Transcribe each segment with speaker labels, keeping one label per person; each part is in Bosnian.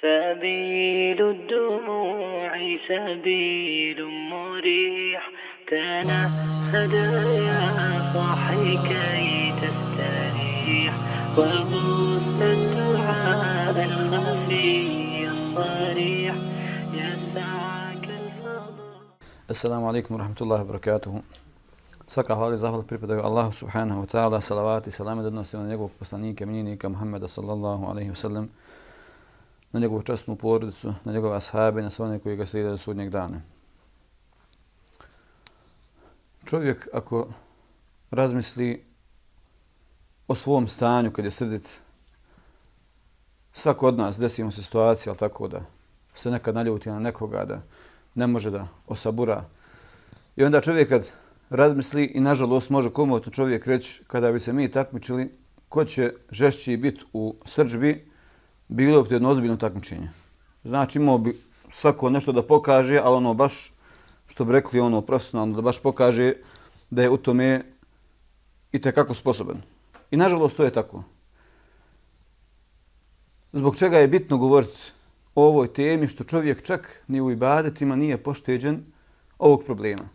Speaker 1: سبيل الدموع سبيل مريح تنهد يا صاحي كي تستريح وغص الدعاء الخفي الصريح يسعك الفضل
Speaker 2: alaikum wa rahmatullahi wa barakatuhu. Svaka hvala i zahvala pripadaju Allahu subhanahu wa ta'ala, salavati i salame da odnosimo na njegovog poslanika, mininika Muhammeda sallallahu alaihi wa sallam, na njegovu častnu porodicu, na njegove ashabe, na sve one koji ga slijede do sudnjeg dana. Čovjek ako razmisli o svom stanju kad je srdit, svako od nas desimo se situacija, ali tako da se nekad naljuti na nekoga, da ne može da osabura. I onda čovjek kad razmisli i nažalost može komotno čovjek reći kada bi se mi takmičili ko će žešći biti u srđbi, bilo bi jedno ozbiljno takmičenje. Znači imao bi svako nešto da pokaže, ali ono baš, što bi rekli ono profesionalno, da baš pokaže da je u tome i tekako sposoban. I nažalost to je tako. Zbog čega je bitno govoriti o ovoj temi što čovjek čak ni u ibadetima nije pošteđen ovog problema.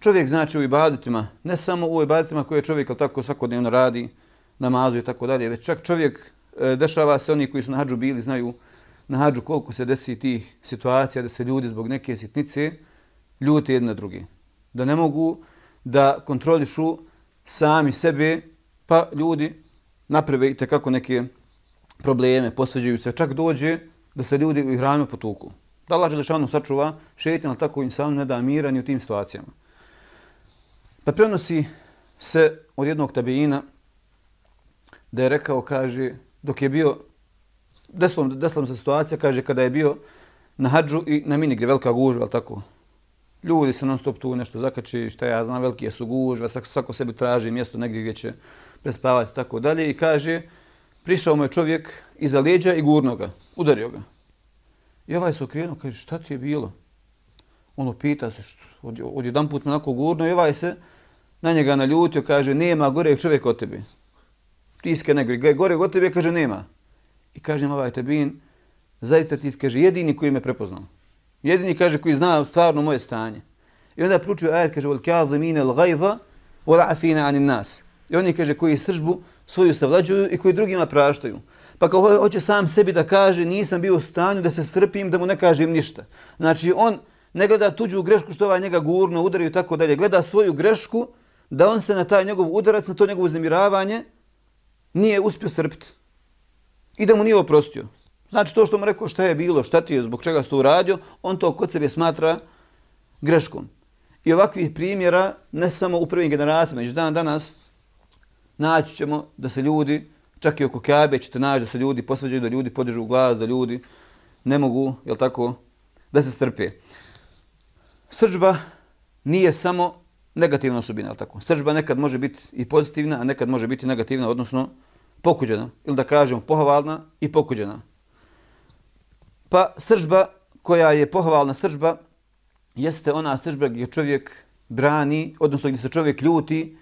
Speaker 2: Čovjek znači u ibadetima, ne samo u ibadetima koje čovjek tako svakodnevno radi, namazu i tako dalje, već čak čovjek E, dešava se oni koji su na hađu bili, znaju na hađu koliko se desi tih situacija da se ljudi zbog neke sitnice ljute jedne na drugi. Da ne mogu da kontrolišu sami sebe, pa ljudi naprave i tekako neke probleme, posveđuju se, čak dođe da se ljudi u hranju potuku. Da Allah Đelešanu sačuva šeitan, ali tako insanu ne da mira ni u tim situacijama. Pa prenosi se od jednog tabeina da je rekao, kaže, dok je bio, desila, desila se situacija, kaže, kada je bio na hađu i na mini gdje velika gužva, ali tako, ljudi se non stop tu nešto zakači, šta ja znam, velike su gužve, svako, svako sebi traži mjesto negdje gdje će prespavati, tako dalje, i kaže, prišao mu je čovjek iza leđa i gurno ga, udario ga. I ovaj se okrenuo, kaže, šta ti je bilo? Ono pita se, što, od, od jedan put me onako gurno i ovaj se na njega naljutio, kaže, nema goreg čovjeka od tiske negri. Gaj, gore god tebe, kaže, nema. I kaže, nema ovaj tabin, zaista ti kaže, jedini koji me prepoznao. Jedini, kaže, koji zna stvarno moje stanje. I onda pručuje ajat, kaže, vol kjadli mine l'gajva, vol afina anin nas. I oni, kaže, koji sržbu svoju savlađuju i koji drugima praštaju. Pa kao hoće sam sebi da kaže, nisam bio u stanju da se strpim, da mu ne kažem ništa. Znači, on ne gleda tuđu grešku što ovaj njega gurno udaraju i tako dalje. Gleda svoju grešku da on se na taj njegov udarac, na to njegovo uznemiravanje, nije uspio strpiti. I da mu nije oprostio. Znači, to što mu rekao šta je bilo, šta ti je, zbog čega si to uradio, on to kod sebe smatra greškom. I ovakvih primjera, ne samo u prvim generacijama, već dan danas, naći ćemo da se ljudi, čak i oko Kabe ćete naći da se ljudi posveđaju, da ljudi podižu glas, da ljudi ne mogu, jel tako, da se strpe. Srđba nije samo negativna osobina, ali tako? Sržba nekad može biti i pozitivna, a nekad može biti negativna, odnosno pokuđena, ili da kažemo pohvalna i pokuđena. Pa sržba koja je pohvalna sržba jeste ona sržba gdje čovjek brani, odnosno gdje se čovjek ljuti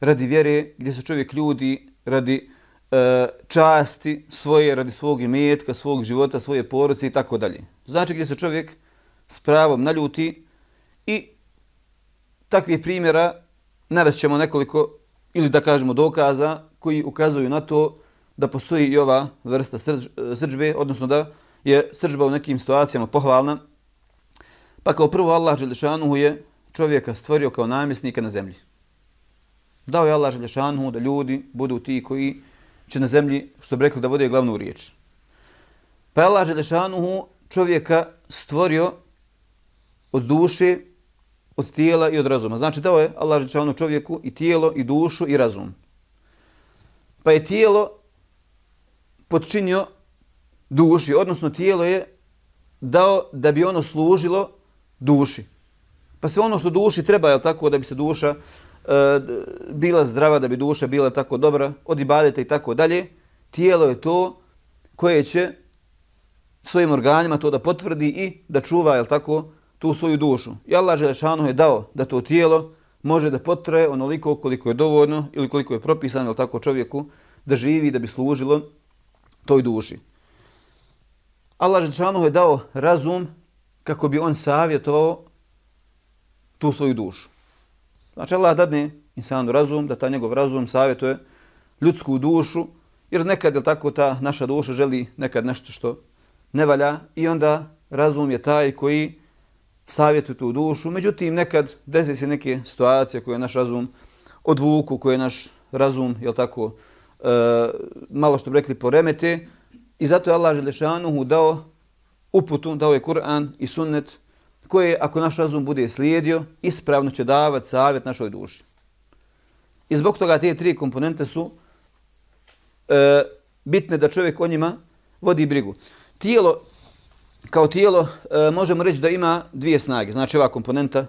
Speaker 2: radi vjere, gdje se čovjek ljudi radi e, časti svoje, radi svog imetka, svog života, svoje porodice i tako dalje. Znači gdje se čovjek s pravom naljuti i takvih primjera navest ćemo nekoliko ili da kažemo dokaza koji ukazuju na to da postoji i ova vrsta srđ, srđbe, odnosno da je srđba u nekim situacijama pohvalna. Pa kao prvo Allah Želešanuhu je čovjeka stvorio kao namjesnika na zemlji. Dao je Allah Želešanuhu da ljudi budu ti koji će na zemlji, što bi rekli, da vode glavnu riječ. Pa je Allah Želešanuhu čovjeka stvorio od duše, od tijela i od razuma. Znači dao je Allah Želešanuhu čovjeku i tijelo, i dušu, i razum. Pa je tijelo podčinio duši, odnosno tijelo je dao da bi ono služilo duši. Pa sve ono što duši treba, je tako, da bi se duša e, bila zdrava, da bi duša bila tako dobra, od ibadeta i tako dalje, tijelo je to koje će svojim organima to da potvrdi i da čuva, je tako, tu svoju dušu. I Allah Želešanu je dao da to tijelo može da potraje onoliko koliko je dovoljno ili koliko je propisano, ili tako, čovjeku da živi, da bi služilo toj duši. Allah Želešanu je dao razum kako bi on savjetovao tu svoju dušu. Znači Allah dadne insanu razum, da ta njegov razum savjetuje ljudsku dušu, jer nekad je tako ta naša duša želi nekad nešto što ne valja i onda razum je taj koji savjetuje tu dušu. Međutim, nekad desi se neke situacije koje naš razum odvuku, koje naš razum, jel tako, e, malo što bi rekli, poremete. I zato je Allah Želešanuhu dao uputu, dao je Kur'an i sunnet, koje ako naš razum bude slijedio, ispravno će davati savjet našoj duši. I zbog toga te tri komponente su e, bitne da čovjek o njima vodi brigu. Tijelo, kao tijelo, e, možemo reći da ima dvije snage. Znači ova komponenta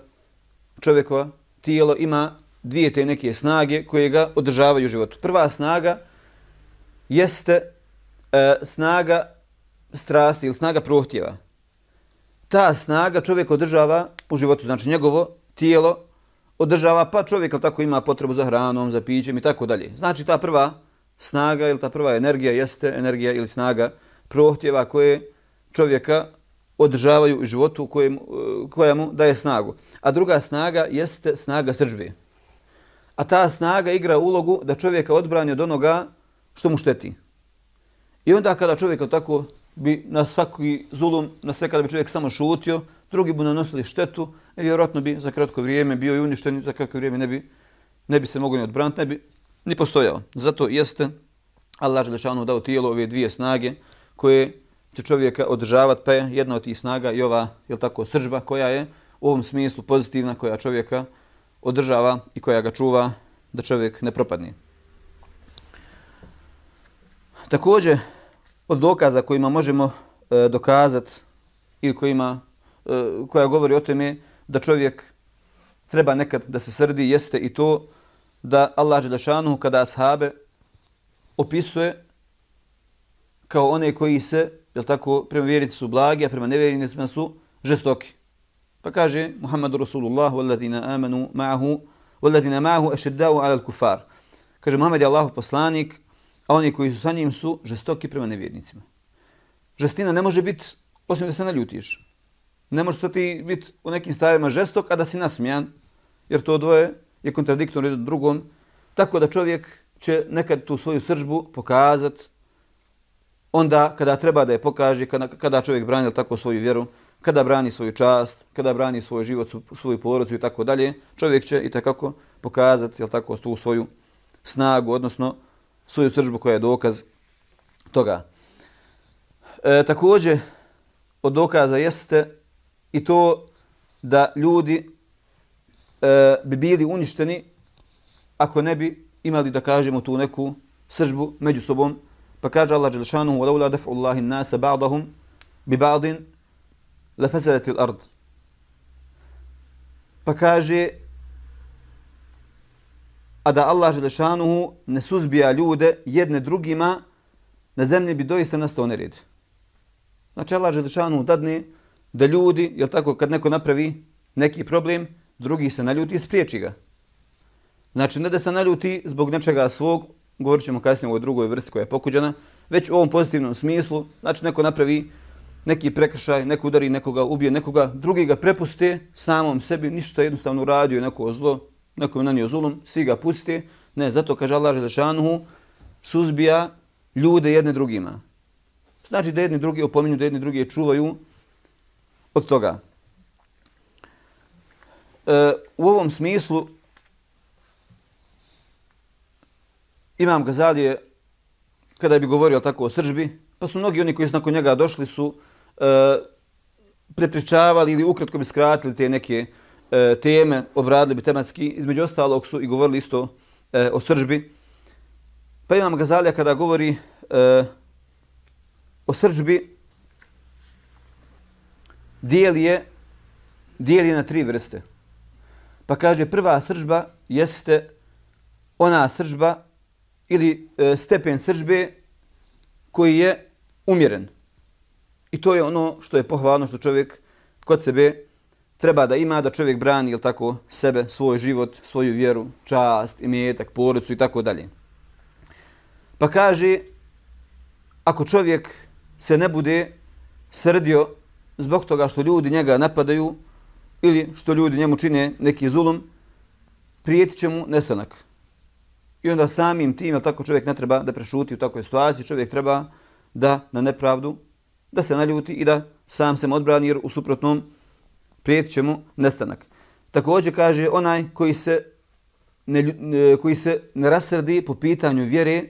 Speaker 2: čovjekova, tijelo ima dvije te neke snage koje ga održavaju u životu. Prva snaga jeste e, snaga strasti ili snaga prohtjeva. Ta snaga čovjek održava u životu, znači njegovo tijelo održava, pa čovjek tako ima potrebu za hranom, za pićem i tako dalje. Znači ta prva snaga ili ta prva energija jeste energija ili snaga prohtjeva koje čovjeka održavaju u životu kojem, e, koja mu daje snagu. A druga snaga jeste snaga sržbe. A ta snaga igra ulogu da čovjeka odbrani od onoga što mu šteti. I onda kada čovjek tako bi na svaki zulum, na sve kada bi čovjek samo šutio, drugi bi nanosili štetu, i vjerojatno bi za kratko vrijeme bio i uništen, za kratko vrijeme ne bi, ne bi se mogli ni odbraniti, ne bi ni postojao. Zato jeste Allah Želešanu dao tijelo ove dvije snage koje će čovjeka održavati, pa je jedna od tih snaga i ova, je tako, sržba koja je u ovom smislu pozitivna, koja čovjeka održava i koja ga čuva da čovjek ne propadne. Također, od dokaza kojima možemo e, dokazati ili kojima, e, koja govori o tome da čovjek treba nekad da se srdi, jeste i to da Allah Đelešanu kada ashabe opisuje kao one koji se, jel tako, prema vjernicima su blagi, a prema nevjernicima su žestoki. Pa kaže Muhammedu Rasulullah walladina amanu ma'ahu walladina ma'ahu ashiddau 'ala al-kuffar. Kaže Muhammed je Allahov poslanik, a oni koji su sa njim su žestoki prema nevjernicima. Žestina ne može biti osim da se naljutiš. Ne može ti biti u nekim stvarima žestok, a da si nasmijan, jer to dvoje je kontradiktorno jedno drugom, tako da čovjek će nekad tu svoju sržbu pokazati onda kada treba da je pokaže, kada, kada čovjek brani tako svoju vjeru, kada brani svoju čast, kada brani svoj život, svoju porodicu i tako dalje, čovjek će i takako pokazati jel tako, tu svoju snagu, odnosno svoju sržbu koja je dokaz toga. E, također, od dokaza jeste i to da ljudi e, bi bili uništeni ako ne bi imali da kažemo tu neku sržbu među sobom. Pa kaže Allah Đelšanu, وَلَوْلَا دَفْعُ اللَّهِ النَّاسَ بَعْضَهُمْ بِبَعْضٍ لَفَسَدَتِ الْأَرْضِ Pa kaže, a da Allah Đelšanu ne suzbija ljude jedne drugima, na zemlji bi doista nastao nered. Znači Allah Đelšanu dadne da ljudi, jel tako, kad neko napravi neki problem, drugi se naljuti i spriječi ga. Znači, ne da se naljuti zbog nečega svog, govorit ćemo kasnije o drugoj vrsti koja je pokuđena, već u ovom pozitivnom smislu, znači neko napravi neki prekršaj, neko udari nekoga, ubije nekoga, drugi ga prepuste samom sebi, ništa jednostavno uradio neko zlo, neko je nanio zulum, svi ga puste, ne, zato kaže Allah Želešanuhu, suzbija ljude jedne drugima. Znači da jedni drugi opominju, da jedni drugi čuvaju od toga. E, u ovom smislu Imam Gazalije, kada bi govorio tako o sržbi, pa su mnogi oni koji su nakon njega došli su e, prepričavali ili ukratko bi skratili te neke e, teme, obradili bi tematski, između ostalog su i govorili isto e, o sržbi. Pa Imam Gazalija kada govori e, o sržbi, dijeli je, dijeli je na tri vrste. Pa kaže, prva sržba jeste ona sržba ili e, stepen sržbe koji je umjeren. I to je ono što je pohvalno što čovjek kod sebe treba da ima, da čovjek brani ili tako sebe, svoj život, svoju vjeru, čast, imetak, porodicu i tako dalje. Pa kaže, ako čovjek se ne bude srdio zbog toga što ljudi njega napadaju ili što ljudi njemu čine neki zulum, prijetit će mu nestanak. I onda samim tim, jel tako čovjek ne treba da prešuti u takvoj situaciji, čovjek treba da na nepravdu, da se naljuti i da sam se odbrani jer u suprotnom prijeti će mu nestanak. Također kaže onaj koji se ne, koji se ne rasrdi po pitanju vjere,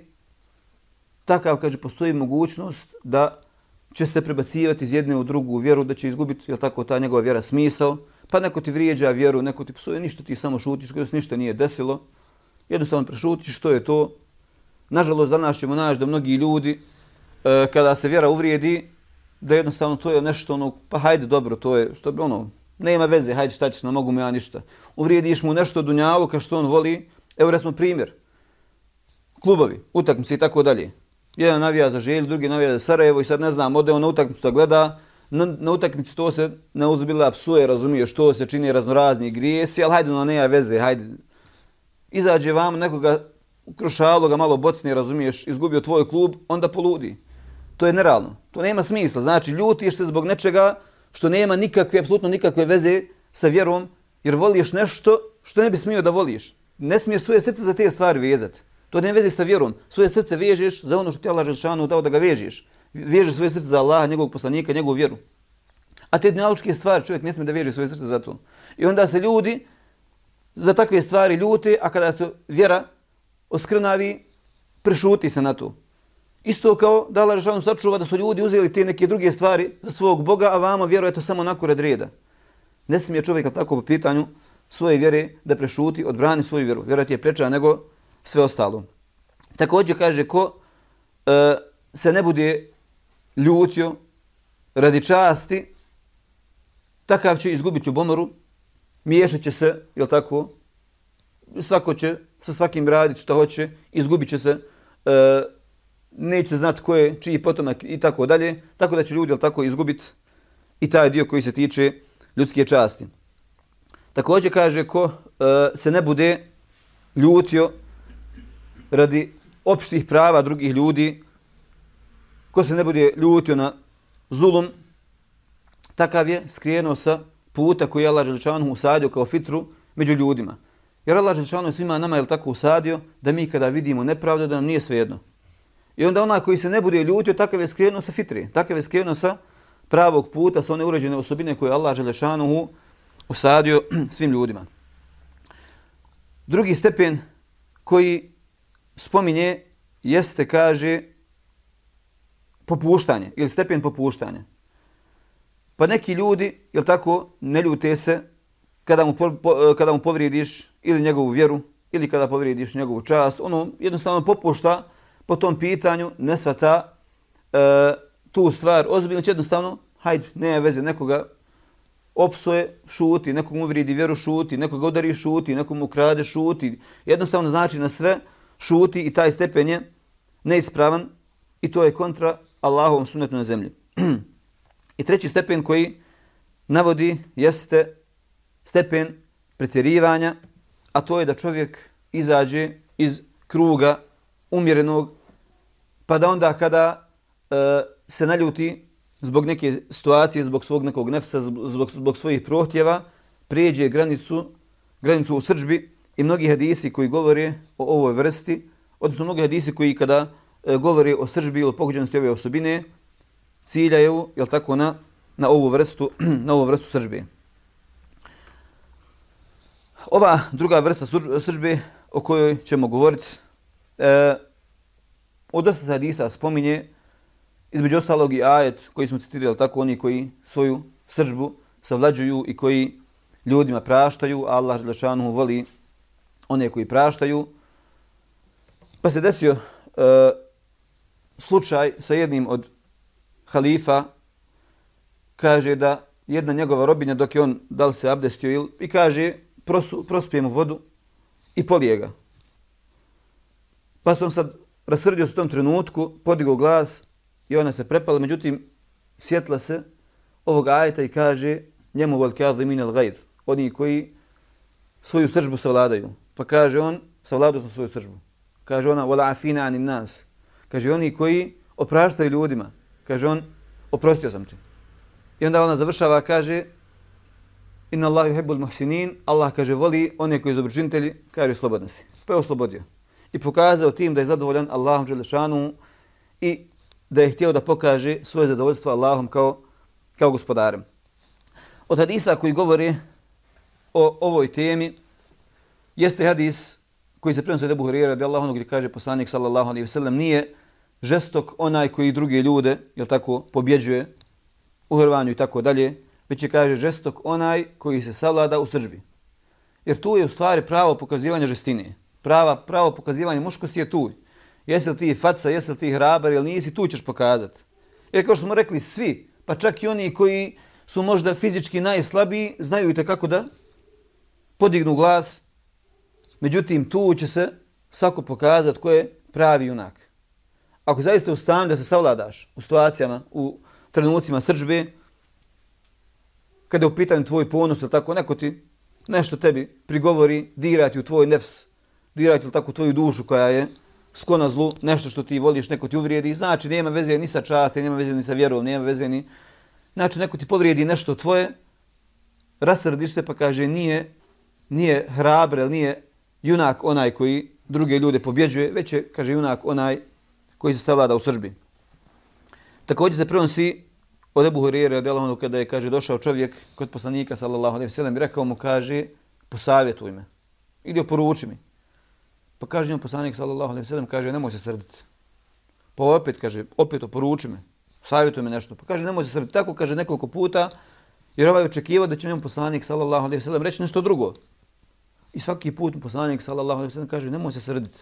Speaker 2: takav, kaže, postoji mogućnost da će se prebacivati iz jedne u drugu vjeru, da će izgubiti, jel tako, ta njegova vjera smisao, pa neko ti vrijeđa vjeru, neko ti psuje, ništa ti samo šutiš, kada se ništa nije desilo, jednostavno prešutiš, što je to. Nažalost, danas ćemo naći da mnogi ljudi, e, kada se vjera uvrijedi, da jednostavno to je nešto ono, pa hajde dobro, to je, što bi ono, nema veze, hajde šta ćeš, ne mogu mu ja ništa. Uvrijediš mu nešto dunjalu kao što on voli, evo recimo primjer, klubovi, utakmice i tako dalje. Jedan navija za želj, drugi navija za Sarajevo i sad ne znam, ode on na utakmicu da gleda, na, na utakmici to se ne uzbila psuje, razumije što se čini raznorazni grijesi, ali hajde, ono nema veze, hajde. Izađe vam nekoga krušalo ga malo bocni, razumiješ, izgubio tvoj klub, onda poludi. To je nerealno. To nema smisla. Znači, ljutiš se zbog nečega što nema nikakve, apsolutno nikakve veze sa vjerom, jer voliš nešto što ne bi smio da voliš. Ne smiješ svoje srce za te stvari vezati. To ne veze sa vjerom. Svoje srce vežeš za ono što ti Allah Želšanu dao da ga vežeš. Vežeš svoje srce za Allaha, njegovog poslanika, njegovu vjeru. A te dnjaličke stvari čovjek ne smije da veže svoje srce za to. I onda se ljudi za takve stvari ljute, a kada se vjera oskrnavi, prešuti se na to. Isto kao da Allah Žešanu sačuva da su ljudi uzeli te neke druge stvari za svog Boga, a vama vjerujete samo onako red reda. Ne smije čovjek tako po pitanju svoje vjere da prešuti, odbrani svoju vjeru. Vjera ti je preča nego sve ostalo. Također kaže ko e, se ne bude ljutio radi časti, takav će izgubiti u bomoru, miješat će se, jel tako, svako će sa svakim raditi što hoće, izgubit će se, e, neće se znati ko je čiji potomak i tako dalje, tako da će ljudi tako izgubiti i taj dio koji se tiče ljudske časti. Također kaže ko e, se ne bude ljutio radi opštih prava drugih ljudi, ko se ne bude ljutio na zulum, takav je skrenuo sa puta koji je Allah Želčanu usadio kao fitru među ljudima. Jer Allah Želčanu svima nama je tako usadio da mi kada vidimo nepravdu da nam nije svejedno. I onda onaj koji se ne bude ljutio, takav je skrenuo sa fitri, takav je skrenuo sa pravog puta, sa one uređene osobine koje Allah Đelešanu usadio svim ljudima. Drugi stepen koji spominje jeste, kaže, popuštanje ili stepen popuštanja. Pa neki ljudi, jel tako, ne ljute se kada mu, po, kada mu povrijediš ili njegovu vjeru ili kada povrijediš njegovu čast, ono jednostavno popušta po tom pitanju ne svata e, tu stvar ozbiljno, će jednostavno, hajde, nema veze, nekoga opsoje, šuti, nekog mu vridi vjeru, šuti, nekoga udari, šuti, nekog mu krade, šuti. Jednostavno znači na sve šuti i taj stepen je neispravan i to je kontra Allahovom sunnetu na zemlji. I treći stepen koji navodi jeste stepen pretjerivanja, a to je da čovjek izađe iz kruga umjerenog, pa da onda kada e, se naljuti zbog neke situacije, zbog svog nekog nefsa, zbog, zbog svojih prohtjeva, prijeđe granicu, granicu u srđbi i mnogi hadisi koji govore o ovoj vrsti, odnosno mnogi hadisi koji kada e, govore o sržbi ili pogođenosti ove osobine, ciljaju, jel tako, na, na ovu vrstu, na ovu vrstu sržbe. Ova druga vrsta sržbe o kojoj ćemo govoriti, e, od dosta se hadisa spominje, između ostalog i ajet koji smo citirali, tako oni koji svoju sržbu savlađuju i koji ljudima praštaju, Allah Želešanu voli one koji praštaju. Pa se desio e, slučaj sa jednim od halifa, kaže da jedna njegova robinja dok je on dal se abdestio il, i kaže prosu, prospije mu vodu i polije ga. Pa se sad rasrdio se u tom trenutku, podigao glas i ona se prepala, međutim sjetla se ovog ajeta i kaže njemu vol kadli min al gajd, oni koji svoju sržbu savladaju. Pa kaže on, savladao sam svoju sržbu. Kaže ona, vola afina anin nas. Kaže oni koji opraštaju ljudima. Kaže on, oprostio sam ti. I onda ona završava, kaže, Inna Allah yuhibbul muhsinin, Allah kaže voli one koji su dobročinitelji, kaže slobodan si. Pa je oslobodio. I pokazao tim da je zadovoljan Allahom Đelešanu i da je htio da pokaže svoje zadovoljstvo Allahom kao, kao gospodarem. Od hadisa koji govori o ovoj temi jeste hadis koji se prenosi od Ebu Hurira radi Allahom gdje kaže poslanik sallallahu alaihi ve sellem nije žestok onaj koji druge ljude, jel tako, pobjeđuje u hrvanju i tako dalje, već je kaže žestok onaj koji se savlada u sržbi. Jer tu je u stvari pravo pokazivanje žestine. Prava, pravo pokazivanje muškosti je tu. Jesi li ti faca, jesi li ti hrabar ili nisi, tu ćeš pokazati. Jer kao što smo rekli, svi, pa čak i oni koji su možda fizički najslabiji, znaju i kako da podignu glas. Međutim, tu će se svako pokazati ko je pravi junak. Ako zaista ustane da se savladaš u situacijama, u trenucima srđbe, kada je u pitanju tvoj ponos ili tako, neko ti nešto tebi prigovori, dirati u tvoj nefs, dirati ili tako tvoju dušu koja je sklona zlu, nešto što ti voliš, neko ti uvrijedi, znači nema veze ni sa časti, nema veze ni sa vjerom, nema veze ni... Znači neko ti povrijedi nešto tvoje, rasrdiš se pa kaže nije, nije hrabre, nije junak onaj koji druge ljude pobjeđuje, već je, kaže, junak onaj koji se savlada u sržbi. Također se prenosi od Ebu Hurire, radijalahu kada je, kaže, došao čovjek kod poslanika, sallallahu alaihi sallam, i rekao mu, kaže, posavjetuj me. ili oporuči mi. Pa kaže mu poslanik, sallallahu alaihi sallam, kaže, nemoj se srditi. Pa opet, kaže, opet oporuči me. Savjetuj me nešto. Pa kaže, nemoj se srditi. Tako kaže nekoliko puta, jer ovaj očekivao da će njemu poslanik, sallallahu alaihi sallam, reći nešto drugo. I svaki put poslanik, sallallahu alaihi sallam, kaže, nemoj se srditi.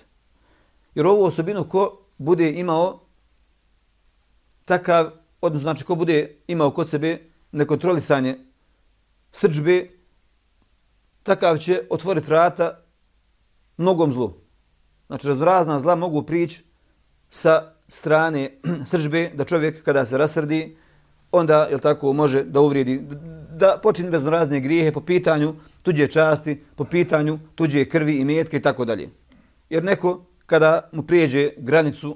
Speaker 2: Jer ovu osobinu ko bude imao takav odnosno znači ko bude imao kod sebe nekontrolisanje srđbe, takav će otvoriti vrata mnogom zlu. Znači razna zla mogu prići sa strane srđbe, da čovjek kada se rasrdi, onda je tako može da uvrijedi, da počini raznorazne grijehe po pitanju tuđe časti, po pitanju tuđe krvi i metke i tako dalje. Jer neko kada mu prijeđe granicu,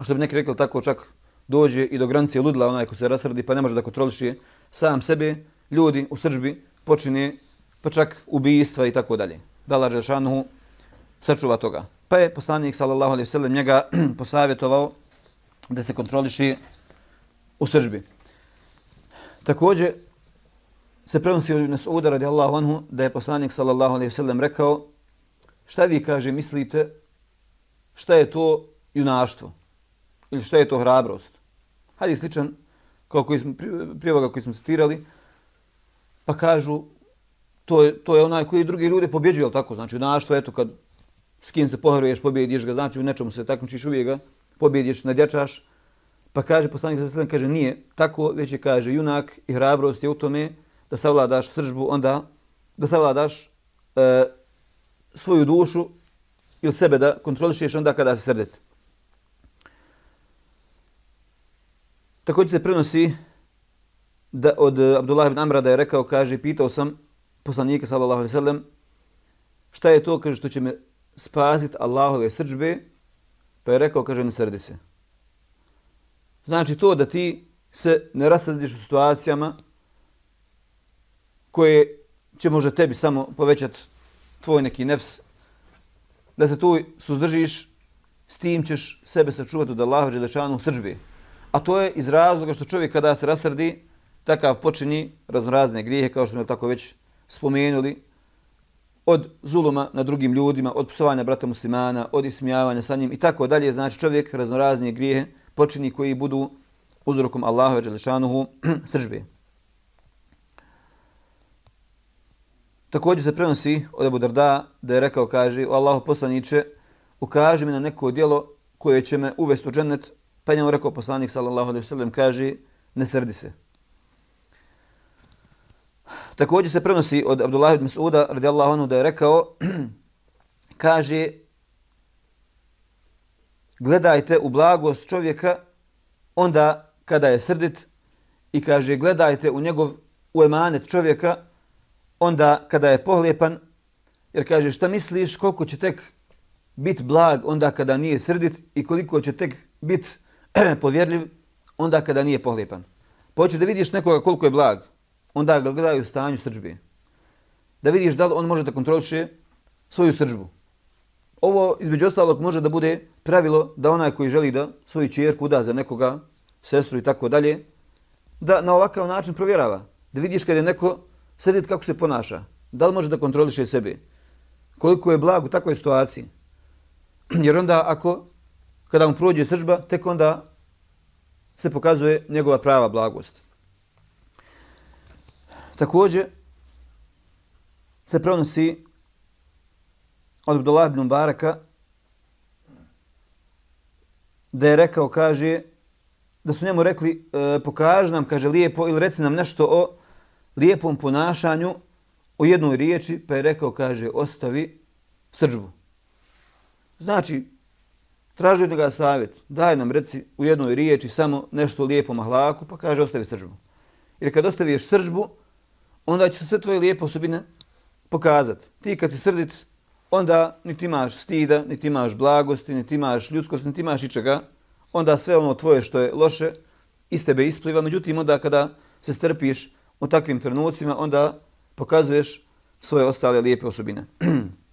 Speaker 2: što bi neki rekli tako čak dođe i do granice ludla onaj ko se rasrdi pa ne može da kontroliše sam sebe, ljudi u sržbi počine pa čak ubijstva i tako dalje. Da laže šanuhu sačuva toga. Pa je poslanik sallallahu alejhi ve sellem njega posavjetovao da se kontroliše u sržbi. Takođe se prenosi od Mas'uda radijallahu anhu da je poslanik sallallahu alejhi ve sellem rekao šta vi kaže mislite šta je to junaštvo? ili šta je to hrabrost. Hajde sličan kao koji smo, prije ovoga koji smo citirali, pa kažu to je, to je onaj koji drugi ljude pobjeđuje, jel tako? Znači, junaštvo, eto, kad s kim se pohruješ, pobjediš ga, znači u nečemu se takmičiš uvijek ga, pobjediš, nadjačaš, pa kaže, poslanik sa sredem, kaže, nije tako, već je, kaže, junak i hrabrost je u tome da savladaš sržbu, onda da savladaš e, svoju dušu ili sebe da kontrolišeš onda kada se srdete. Također se prenosi da od eh, Abdullah ibn Amra da je rekao, kaže, pitao sam poslanika sallallahu alaihi sallam, šta je to, kaže, što će me spasiti Allahove srđbe, pa je rekao, kaže, ne srdi se. Znači to da ti se ne rasrediš u situacijama koje će možda tebi samo povećati tvoj neki nefs, da se tu suzdržiš, s tim ćeš sebe sačuvati od Allaha Đelešanu srđbi. A to je iz razloga što čovjek kada se rasrdi, takav počini raznorazne grijehe, kao što smo tako već spomenuli, od zuluma na drugim ljudima, od psovanja brata muslimana, od ismijavanja sa njim i tako dalje. Znači čovjek raznorazne grijehe počini koji budu uzrokom Allahove Đelešanuhu sržbe. Također se prenosi od Abu Darda da je rekao, kaže, o Allahu poslaniće, ukaži mi na neko djelo koje će me uvesti u džennet Pa je njemu rekao poslanik sallallahu alaihi sallam, kaže, ne srdi se. Također se prenosi od Abdullah ibn Mas'uda radijallahu anhu da je rekao, kaže, gledajte u blagost čovjeka onda kada je srdit i kaže, gledajte u njegov u emanet čovjeka onda kada je pohlepan, jer kaže, šta misliš koliko će tek biti blag onda kada nije srdit i koliko će tek biti povjerljiv onda kada nije pohlepan. Pa hoćeš da vidiš nekoga koliko je blag, onda ga gledaju u stanju srđbe. Da vidiš da li on može da kontroliše svoju srđbu. Ovo, između ostalog, može da bude pravilo da onaj koji želi da svoju čerku uda za nekoga, sestru i tako dalje, da na ovakav način provjerava. Da vidiš kada je neko sediti kako se ponaša. Da li može da kontroliše sebe. Koliko je blag u takvoj situaciji. Jer onda ako, kada mu prođe sržba, tek onda se pokazuje njegova prava blagost. Također se pronosi od Abdullah ibn Baraka da je rekao, kaže, da su njemu rekli, e, pokaži nam, kaže, lijepo, ili reci nam nešto o lijepom ponašanju o jednoj riječi, pa je rekao, kaže, ostavi srđbu. Znači, traži od njega savjet, daj nam, reci, u jednoj riječi samo nešto lijepo mahlaku, pa kaže, ostavi srđbu. Jer kad ostaviš srđbu, onda će se sve tvoje lijepe osobine pokazati. Ti kad si srdit, onda niti imaš stida, niti imaš blagosti, niti imaš ljudskost, niti imaš ičega, onda sve ono tvoje što je loše iz tebe ispliva. Međutim, onda kada se strpiš u takvim trenucima, onda pokazuješ svoje ostale lijepe osobine.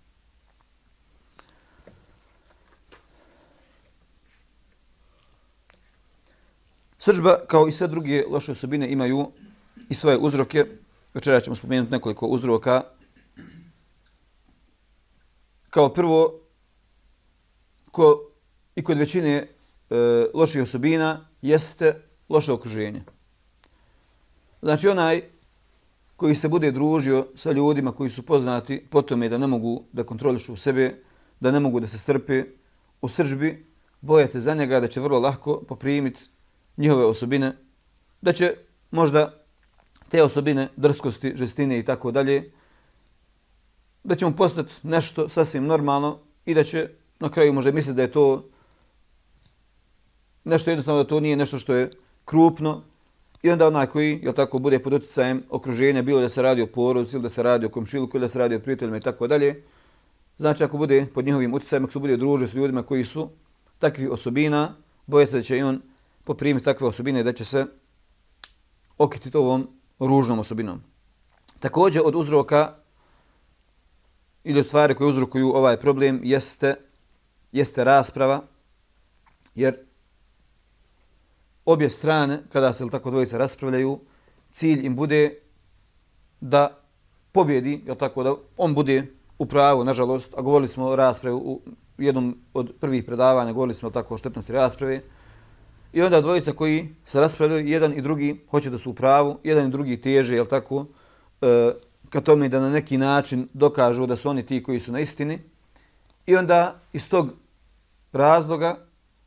Speaker 2: Srđba, kao i sve druge loše osobine, imaju i svoje uzroke. Večera ćemo spomenuti nekoliko uzroka. Kao prvo, ko i kod većine e, loših osobina jeste loše okruženje. Znači onaj koji se bude družio sa ljudima koji su poznati po tome da ne mogu da kontrolišu sebe, da ne mogu da se strpe u sržbi, bojat se za njega da će vrlo lahko poprimiti njihove osobine, da će možda te osobine, drskosti, žestine i tako dalje, da će mu postati nešto sasvim normalno i da će na kraju možda misliti da je to nešto jednostavno, da to nije nešto što je krupno, I onda onaj koji, jel tako, bude pod utjecajem okruženja, bilo da se radi o porodici ili da se radi o komšiluku, ili da se radi o prijateljima i tako dalje, znači ako bude pod njihovim utjecajem, ako se bude družio s ljudima koji su takvi osobina, boje se da će i on poprimiti takve osobine da će se okititi ovom ružnom osobinom. Također od uzroka ili od stvari koje uzrokuju ovaj problem jeste, jeste rasprava, jer obje strane, kada se tako dvojice raspravljaju, cilj im bude da pobjedi, je tako da on bude u pravu, nažalost, a govorili smo o raspravi u jednom od prvih predavanja, govorili smo tako o štetnosti rasprave, i onda dvojica koji se raspravljaju, jedan i drugi hoće da su u pravu, jedan i drugi teže, je tako, e, ka tome da na neki način dokažu da su oni ti koji su na istini, i onda iz tog razloga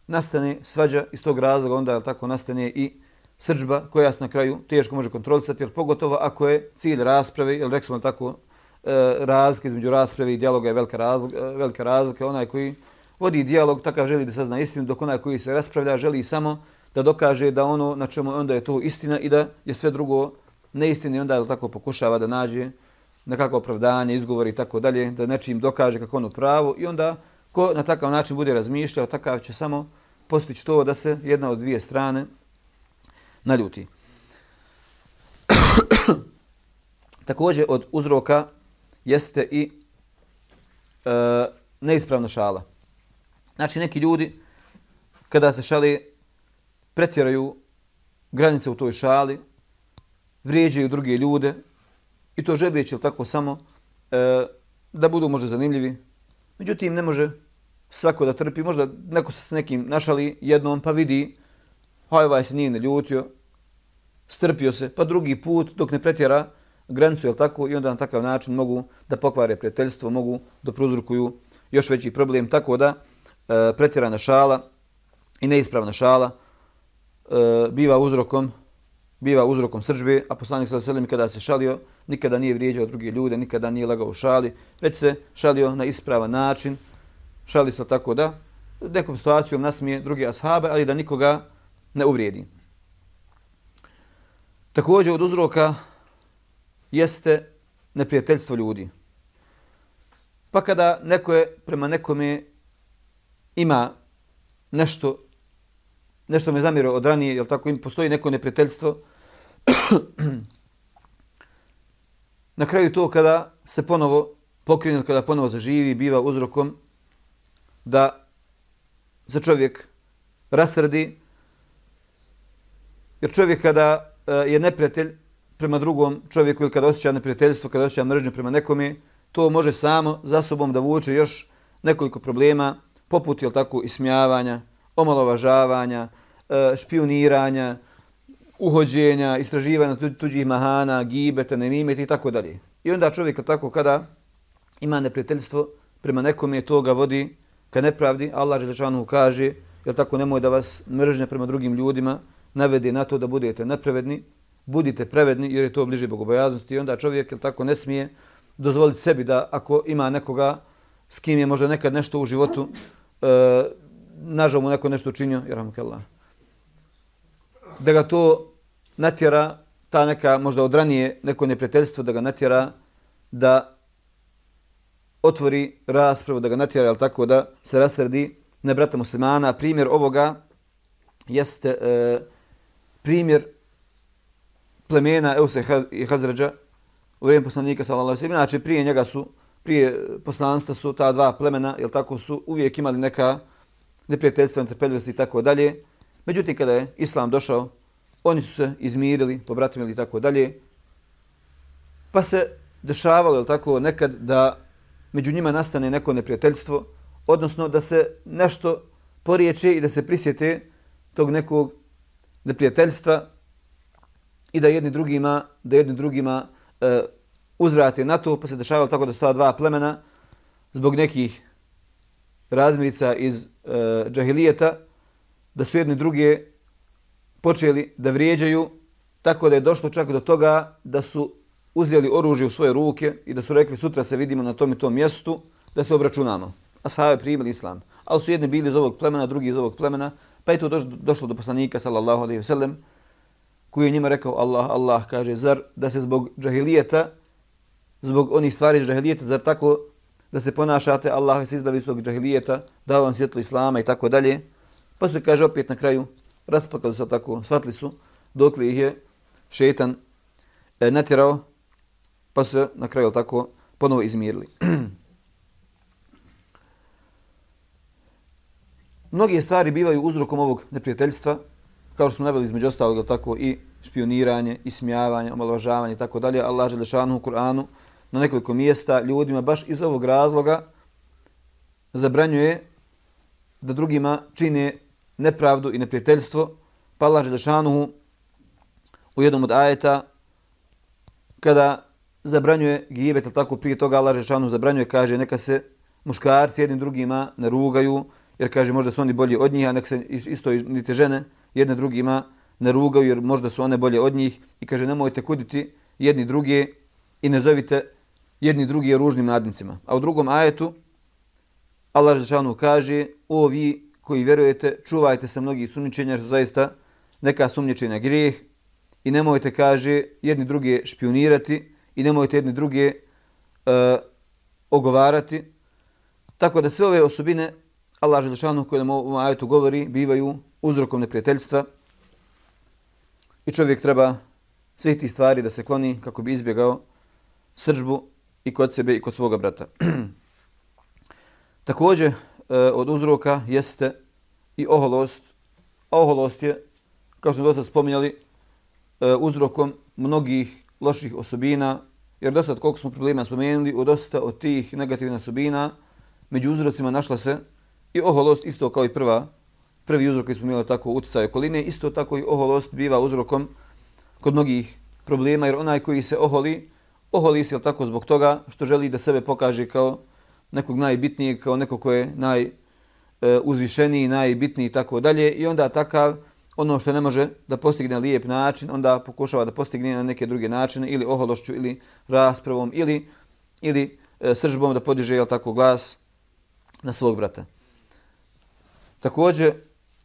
Speaker 2: nastane svađa iz tog razloga, onda je tako nastane i srđba koja se na kraju teško može kontrolisati, jer pogotovo ako je cilj rasprave, jer rekli smo tako, e, razlika između rasprave i dijaloga je velika razlika, e, velika razlika, onaj koji vodi dijalog, takav želi da sazna istinu, dok onaj koji se raspravlja želi samo da dokaže da ono na čemu onda je to istina i da je sve drugo neistine, onda je tako pokušava da nađe nekako opravdanje, izgovori i tako dalje, da nečim dokaže kako ono pravo i onda ko na takav način bude razmišljao, takav će samo postići to da se jedna od dvije strane naljuti. Također od uzroka jeste i e, neispravna šala. Znači neki ljudi kada se šali pretjeraju granice u toj šali, vrijeđaju druge ljude i to želijeći tako samo e, da budu možda zanimljivi. Međutim, ne može svako da trpi, možda neko se s nekim našali jednom pa vidi, haj ovaj se nije ne ljutio, strpio se, pa drugi put dok ne pretjera granicu, jel tako, i onda na takav način mogu da pokvare prijateljstvo, mogu da pruzrukuju još veći problem, tako da e, pretjerana šala i neispravna šala e, biva uzrokom biva uzrokom sržbe, a poslanik sa selim kada se šalio, nikada nije vrijeđao druge ljude, nikada nije lagao u šali, već se šalio na ispravan način, šali se tako da nekom situacijom nasmije drugi ashabe, ali da nikoga ne uvrijedi. Također od uzroka jeste neprijateljstvo ljudi. Pa kada neko je prema nekome ima nešto nešto me zamiro od ranije, jel tako, im postoji neko neprijateljstvo, Na kraju to kada se ponovo pokrene, kada ponovo zaživi, biva uzrokom da se čovjek rasrdi, jer čovjek kada eh, je neprijatelj prema drugom čovjeku ili kada osjeća neprijateljstvo, kada osjeća mržnju prema nekome, to može samo za sobom da vuče još nekoliko problema, poput je tako ismijavanja, omalovažavanja, eh, špioniranja, uhođenja, istraživanja tuđih mahana, gibeta, nemimeta i tako dalje. I onda čovjek tako kada ima neprijateljstvo prema nekome, to ga vodi ka nepravdi. Allah Želešanu kaže, jel tako nemoj da vas mržnja prema drugim ljudima navede na to da budete nepravedni, budite pravedni jer je to bliže bogobojaznosti i onda čovjek jel tako ne smije dozvoliti sebi da ako ima nekoga s kim je možda nekad nešto u životu e, nažal mu neko nešto učinio, jer vam kella, da ga to natjera, ta neka možda odranije neko neprijateljstvo, da ga natjera da otvori raspravu, da ga natjera, ali tako da se rasredi na brata muslimana. Primjer ovoga jeste e, primjer plemena Eusa i Hazređa u vrijeme poslanika sallallahu alejhi ve sellem. Znači prije njega su prije poslanstva su ta dva plemena, jel tako su uvijek imali neka neprijateljstva, netrpeljivosti i tako dalje. Međutim kada je islam došao, oni su se izmirili, pobratimili i tako dalje. Pa se dešavalo, jel tako, nekad da među njima nastane neko neprijateljstvo, odnosno da se nešto poriječe i da se prisjete tog nekog neprijateljstva i da jedni drugima, da jedni drugima e, uzvrate na to, pa se dešavalo tako da su dva plemena zbog nekih razmirica iz e, džahilijeta, da su jedni druge počeli da vrijeđaju, tako da je došlo čak do toga da su uzeli oružje u svoje ruke i da su rekli sutra se vidimo na tom i tom mjestu, da se obračunamo. A primili islam. Ali su jedni bili iz ovog plemena, drugi iz ovog plemena, pa je to došlo do poslanika, sallallahu alaihi ve sellem, koji je njima rekao Allah, Allah kaže, zar da se zbog džahilijeta, zbog onih stvari džahilijeta, zar tako da se ponašate, Allah se izbavi svog džahilijeta, dao vam svjetlo Islama i tako dalje. Pa se kaže opet na kraju, raspakali su tako, shvatili su, dok li ih je šetan e, natjerao, pa se na kraju tako ponovo izmirili. Mnoge stvari bivaju uzrokom ovog neprijateljstva, kao što smo naveli između ostalog tako i špioniranje, ismijavanje, omalovažavanje i tako dalje. Allah je lešanu u Kur'anu na nekoliko mjesta ljudima baš iz ovog razloga zabranjuje da drugima čine nepravdu i neprijateljstvo. Pa Allah Želešanuhu u jednom od ajeta kada zabranjuje gibet, tako prije toga Allah Žešanu zabranjuje, kaže neka se muškarci jednim drugima ne rugaju, jer kaže možda su oni bolji od njih, a neka se isto niti žene jedne drugima ne rugaju, jer možda su one bolje od njih. I kaže nemojte kuditi jedni druge i ne zovite jedni drugi ružnim nadnicima. A u drugom ajetu Allah Žešanu kaže o vi koji vjerujete čuvajte se mnogih sumnjičenja jer su zaista neka sumničenja grijeh i nemojte kaže jedni druge špionirati i nemojte jedni druge uh, ogovarati. Tako da sve ove osobine Allah Želešanu koje nam u ovom ajetu govori bivaju uzrokom neprijateljstva i čovjek treba svih tih stvari da se kloni kako bi izbjegao sržbu i kod sebe i kod svoga brata. Također e, od uzroka jeste i oholost. A oholost je, kao što smo dosta spominjali, e, uzrokom mnogih loših osobina, jer dosta koliko smo problema spomenuli, u dosta od tih negativnih osobina, među uzrocima našla se i oholost, isto kao i prva, prvi uzrok koji smo imali tako utjecaj okoline, isto tako i oholost biva uzrokom kod mnogih problema, jer onaj koji se oholi, oholi se tako zbog toga što želi da sebe pokaže kao nekog najbitnijeg, kao neko ko je najuzvišeniji, e, najbitniji i tako dalje. I onda takav, ono što ne može da postigne na lijep način, onda pokušava da postigne na neke druge načine, ili ohološću, ili raspravom, ili, ili e, sržbom da podiže jel, tako glas na svog brata. Također,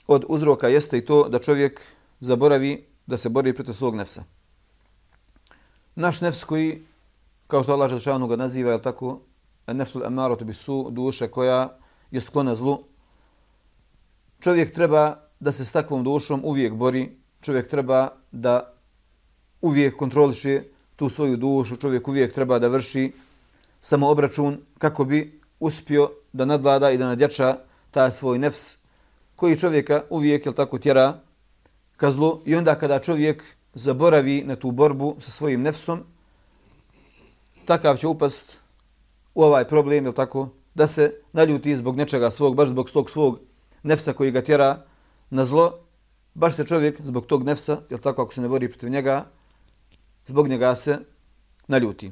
Speaker 2: od uzroka jeste i to da čovjek zaboravi da se bori protiv svog nefsa. Naš nefs koji kao što Allah Želšanu ga naziva, je tako, nefsul emarotu bi su, duša koja je sklona zlu. Čovjek treba da se s takvom dušom uvijek bori, čovjek treba da uvijek kontroliše tu svoju dušu, čovjek uvijek treba da vrši samo obračun kako bi uspio da nadvlada i da nadjača taj svoj nefs koji čovjeka uvijek, jel tako, tjera ka zlu. I onda kada čovjek zaboravi na tu borbu sa svojim nefsom, takav će upast u ovaj problem, jel tako, da se naljuti zbog nečega svog, baš zbog tog svog nefsa koji ga tjera na zlo, baš se čovjek zbog tog nefsa, jel tako, ako se ne bori protiv njega, zbog njega se naljuti.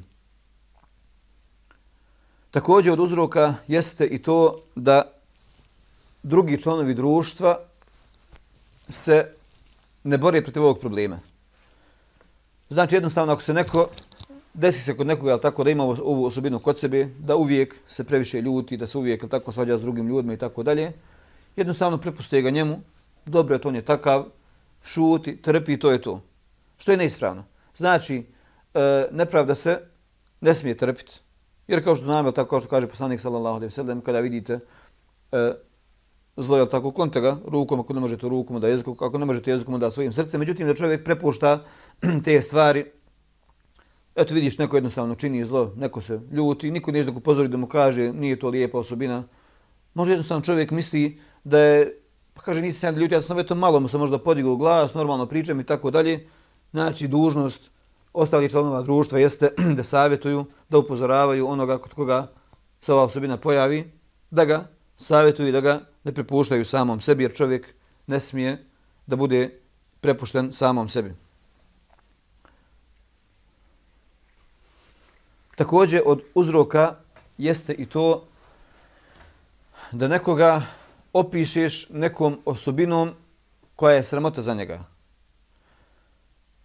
Speaker 2: Također od uzroka jeste i to da drugi članovi društva se ne bore protiv ovog problema. Znači jednostavno ako se neko desi se kod nekoga tako da ima ovu osobinu kod sebe, da uvijek se previše ljuti, da se uvijek tako svađa s drugim ljudima i tako dalje, jednostavno prepuste ga njemu, dobro je to on je takav, šuti, trpi, to je to. Što je neispravno. Znači, e, nepravda se ne smije trpiti. Jer kao što znamo, tako kao što kaže poslanik sallallahu alejhi ve sellem, kada vidite e, zlo je tako klonite ga rukom, ako ne možete rukom da jezikom, ako ne možete jezikom da svojim srcem. Međutim, da čovjek prepušta te stvari, eto vidiš, neko jednostavno čini zlo, neko se ljuti, niko nije da ga pozori da mu kaže, nije to lijepa osobina. Može jednostavno čovjek misli da je, pa kaže, nisi sam ljudi, ja sam eto malo mu se možda podigao glas, normalno pričam i tako dalje. Znači, dužnost ostalih članova društva jeste da savjetuju, da upozoravaju onoga kod koga se ova osobina pojavi, da ga savjetuju i da ga ne prepuštaju samom sebi, jer čovjek ne smije da bude prepušten samom sebi. Također od uzroka jeste i to da nekoga opišeš nekom osobinom koja je sramota za njega.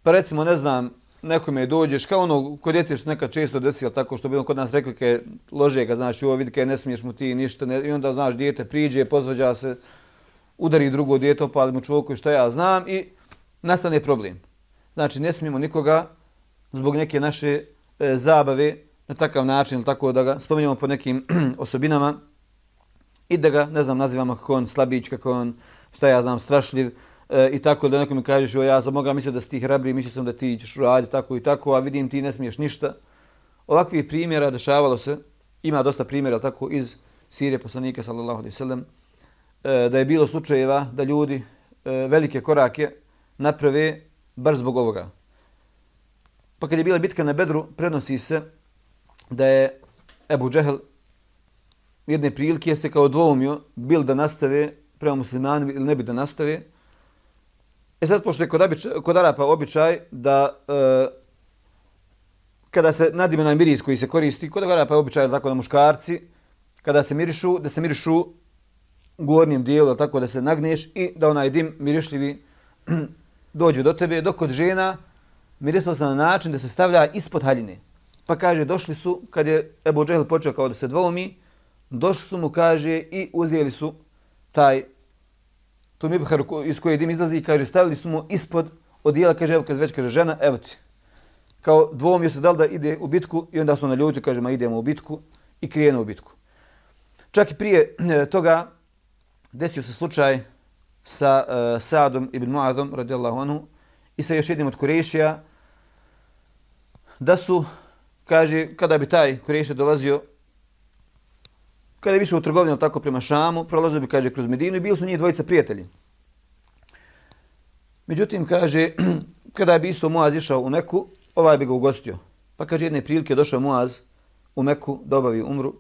Speaker 2: Pa recimo, ne znam, nekome dođeš, kao ono, kod djece što nekad često desi, tako što bi on kod nas rekli, ke lože ga, znaš, ovo vidi, ke ne smiješ mu ti ništa, ne, i onda, znaš, dijete priđe, pozvađa se, udari drugo dijete, opali mu čovjeku i što ja znam i nastane problem. Znači, ne smijemo nikoga zbog neke naše e, zabave na takav način, tako da ga spominjamo po nekim osobinama i da ga, ne znam, nazivamo kako on slabić, kako on, šta ja znam, strašljiv, e, i tako da nekom mi kažeš, o, ja sam moga mislio da si ti hrabri, mislio sam da ti ćeš raditi tako i tako, a vidim ti ne smiješ ništa. Ovakvih primjera dešavalo se, ima dosta primjera tako iz Sirije poslanika sallallahu alaihi sallam, e, da je bilo slučajeva da ljudi e, velike korake naprave baš zbog ovoga. Pa kad je bila bitka na Bedru, prenosi se da je Ebu Džehel jedne prilike se kao dvoumio bil da nastave prema muslimanima ili ne bi da nastave, E sad, pošto je kod, običaj, kod Arapa običaj da e, kada se nadime na miris koji se koristi, kod Arapa je običaj tako da muškarci, kada se mirišu, da se mirišu gornjem dijelu, tako da se nagneš i da onaj dim mirišljivi dođe do tebe, dok kod žena mirisalo se na način da se stavlja ispod haljine. Pa kaže, došli su, kad je Ebu Džehl počeo kao da se dvoumi, došli su mu, kaže, i uzeli su taj to mi iz koje dim izlazi kaže stavili su mu ispod odijela, kaže evo kad već kaže žena, evo ti. Kao dvom je se dal da ide u bitku i onda su na ljudi, kaže ma idemo u bitku i krijenu u bitku. Čak i prije e, toga desio se slučaj sa uh, Saadom ibn Muadom radijallahu anhu i sa još jednim od Kurešija da su, kaže, kada bi taj Kurešija dolazio kada je više u trgovini, tako prema Šamu, prolazio bi, kaže, kroz Medinu i bili su njih dvojica prijatelji. Međutim, kaže, kada bi isto Muaz išao u Meku, ovaj bi ga ugostio. Pa kaže, jedne prilike došao Muaz u Meku da obavi umru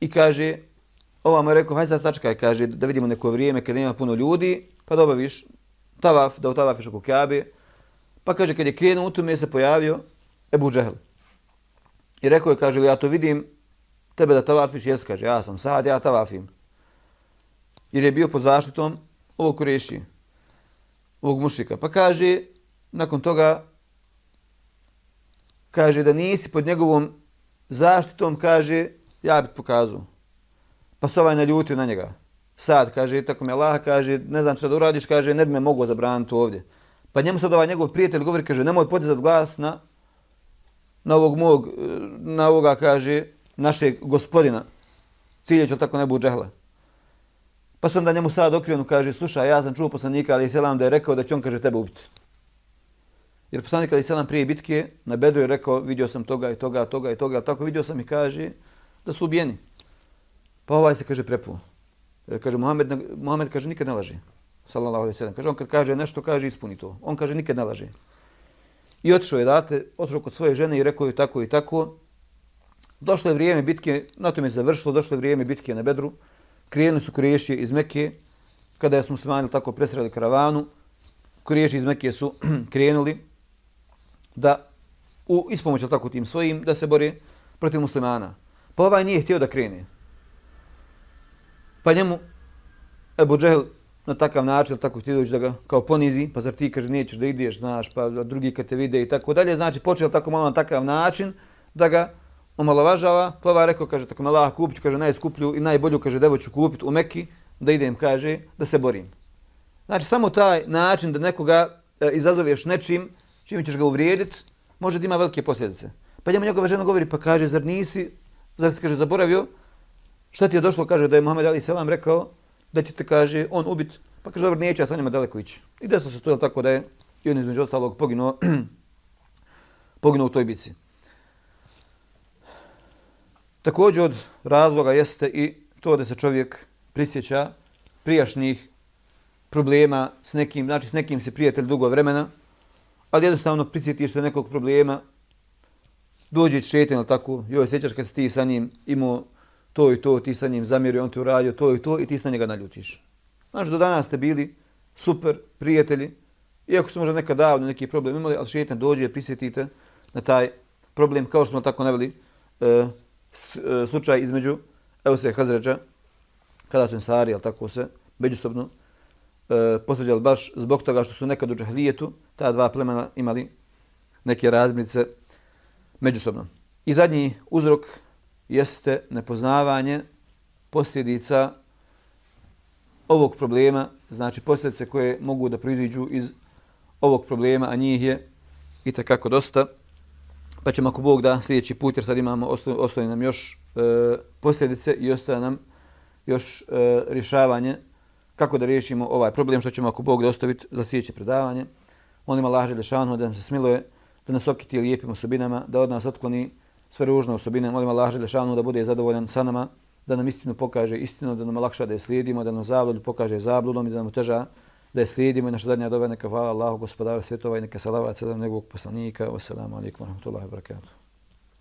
Speaker 2: i kaže, ova mu je rekao, hajde sad sačekaj, kaže, da vidimo neko vrijeme kada ima puno ljudi, pa da obaviš tavaf, da utavafiš oko Kabe. Pa kaže, kad je krenuo u tome, se pojavio Ebu Džehl. I rekao je, kaže, ja to vidim, tebe da tavafiš, jes kaže, ja sam sad, ja tavafim. Jer je bio pod zaštitom ovog kureši, ovog mušika. Pa kaže, nakon toga, kaže da nisi pod njegovom zaštitom, kaže, ja bih pokazao. Pa se ovaj naljutio na njega. Sad, kaže, tako mi Allah, kaže, ne znam što da uradiš, kaže, ne bi me mogao zabraniti ovdje. Pa njemu sad ovaj njegov prijatelj govori, kaže, nemoj podizati glas na, na ovog mog, na ovoga, kaže, našeg gospodina, ciljeću tako nebu džehla. Pa sam da njemu sad okrivenu kaže, slušaj, ja sam čuo poslanika, ali selam da je rekao da će on, kaže, tebe ubiti. Jer poslanik Ali Selam prije bitke na Bedru je rekao vidio sam toga i toga, toga i toga, tako vidio sam i kaže da su ubijeni. Pa ovaj se kaže prepuo. E, kaže Muhammed, Muhammed kaže nikad ne laže. Sallallahu alejhi ve sellem. Kaže on kad kaže nešto kaže ispuni to. On kaže nikad ne laže. I otišao je date, otišao kod svoje žene i rekao je tako i tako. Došlo je vrijeme bitke, na tome je završilo, došlo je vrijeme bitke na Bedru. Krenuli su Kuriješije iz Mekke, kada smo se manili tako presreli karavanu. Kuriješije iz Mekke su krenuli da u ispomoć tako tim svojim da se bore protiv muslimana. Pa ovaj nije htio da krene. Pa njemu Ebu Džehl na takav način, tako ti dođe da ga kao ponizi, pa zar ti kaže nećeš da ideš, znaš, pa drugi kad te vide i tako dalje, znači počeo tako malo na takav način da ga omalovažava, pa ovaj rekao, kaže, tako me Allah kupit, kaže, najskuplju i najbolju, kaže, devo ću kupit u Mekki, da idem, kaže, da se borim. Znači, samo taj način da nekoga e, izazoveš nečim, čim ćeš ga uvrijediti, može da ima velike posljedice. Pa njemu njegova žena govori, pa kaže, zar nisi, zar si, kaže, zaboravio, šta ti je došlo, kaže, da je Muhammed Ali Selam rekao, da će te, kaže, on ubit. Pa kaže, dobro, neće ja sa njima daleko ići. I desilo se to, tako da je i on između ostalog poginuo, poginuo u toj bici. Također od razloga jeste i to da se čovjek prisjeća prijašnjih problema s nekim, znači s nekim se prijatelj dugo vremena, ali jednostavno prisjetiš se nekog problema, dođe šetan, ali tako, joj, sjećaš kad si ti sa njim imao to i to, ti sa njim zamjerio, on ti uradio to i to i ti sa njega naljutiš. Znači, do danas ste bili super prijatelji, iako ste možda nekad davno neki problem imali, ali šetan dođe, prisjetite na taj problem, kao što smo tako naveli, e, E, slučaj između evo i Hazređa, kada su Ensari, ali tako se, međusobno, e, posveđali baš zbog toga što su nekad u Džahlijetu, ta dva plemena imali neke razmirice međusobno. I zadnji uzrok jeste nepoznavanje posljedica ovog problema, znači posljedice koje mogu da proiziđu iz ovog problema, a njih je i takako dosta. Pa ćemo ako Bog da sljedeći put, jer sad imamo, ostaje nam još e, posljedice i ostaje nam još e, rješavanje kako da riješimo ovaj problem, što ćemo ako Bog da ostaviti za sljedeće predavanje. Molim Allah Želešanu da nam se smiluje, da nas okiti lijepim osobinama, da od nas otkloni sve ružne osobine. Molim Allah Želešanu da bude zadovoljan sa nama, da nam istinu pokaže istinu, da nam lakša da je slijedimo, da nam zabludu pokaže zabludom i da nam teža da je slijedimo. I naša zadnja doba neka hvala Allahu gospodaru svjetova i neka salavat sada njegovog poslanika. Wassalamu alaikum wa rahmatullahi wa barakatuh.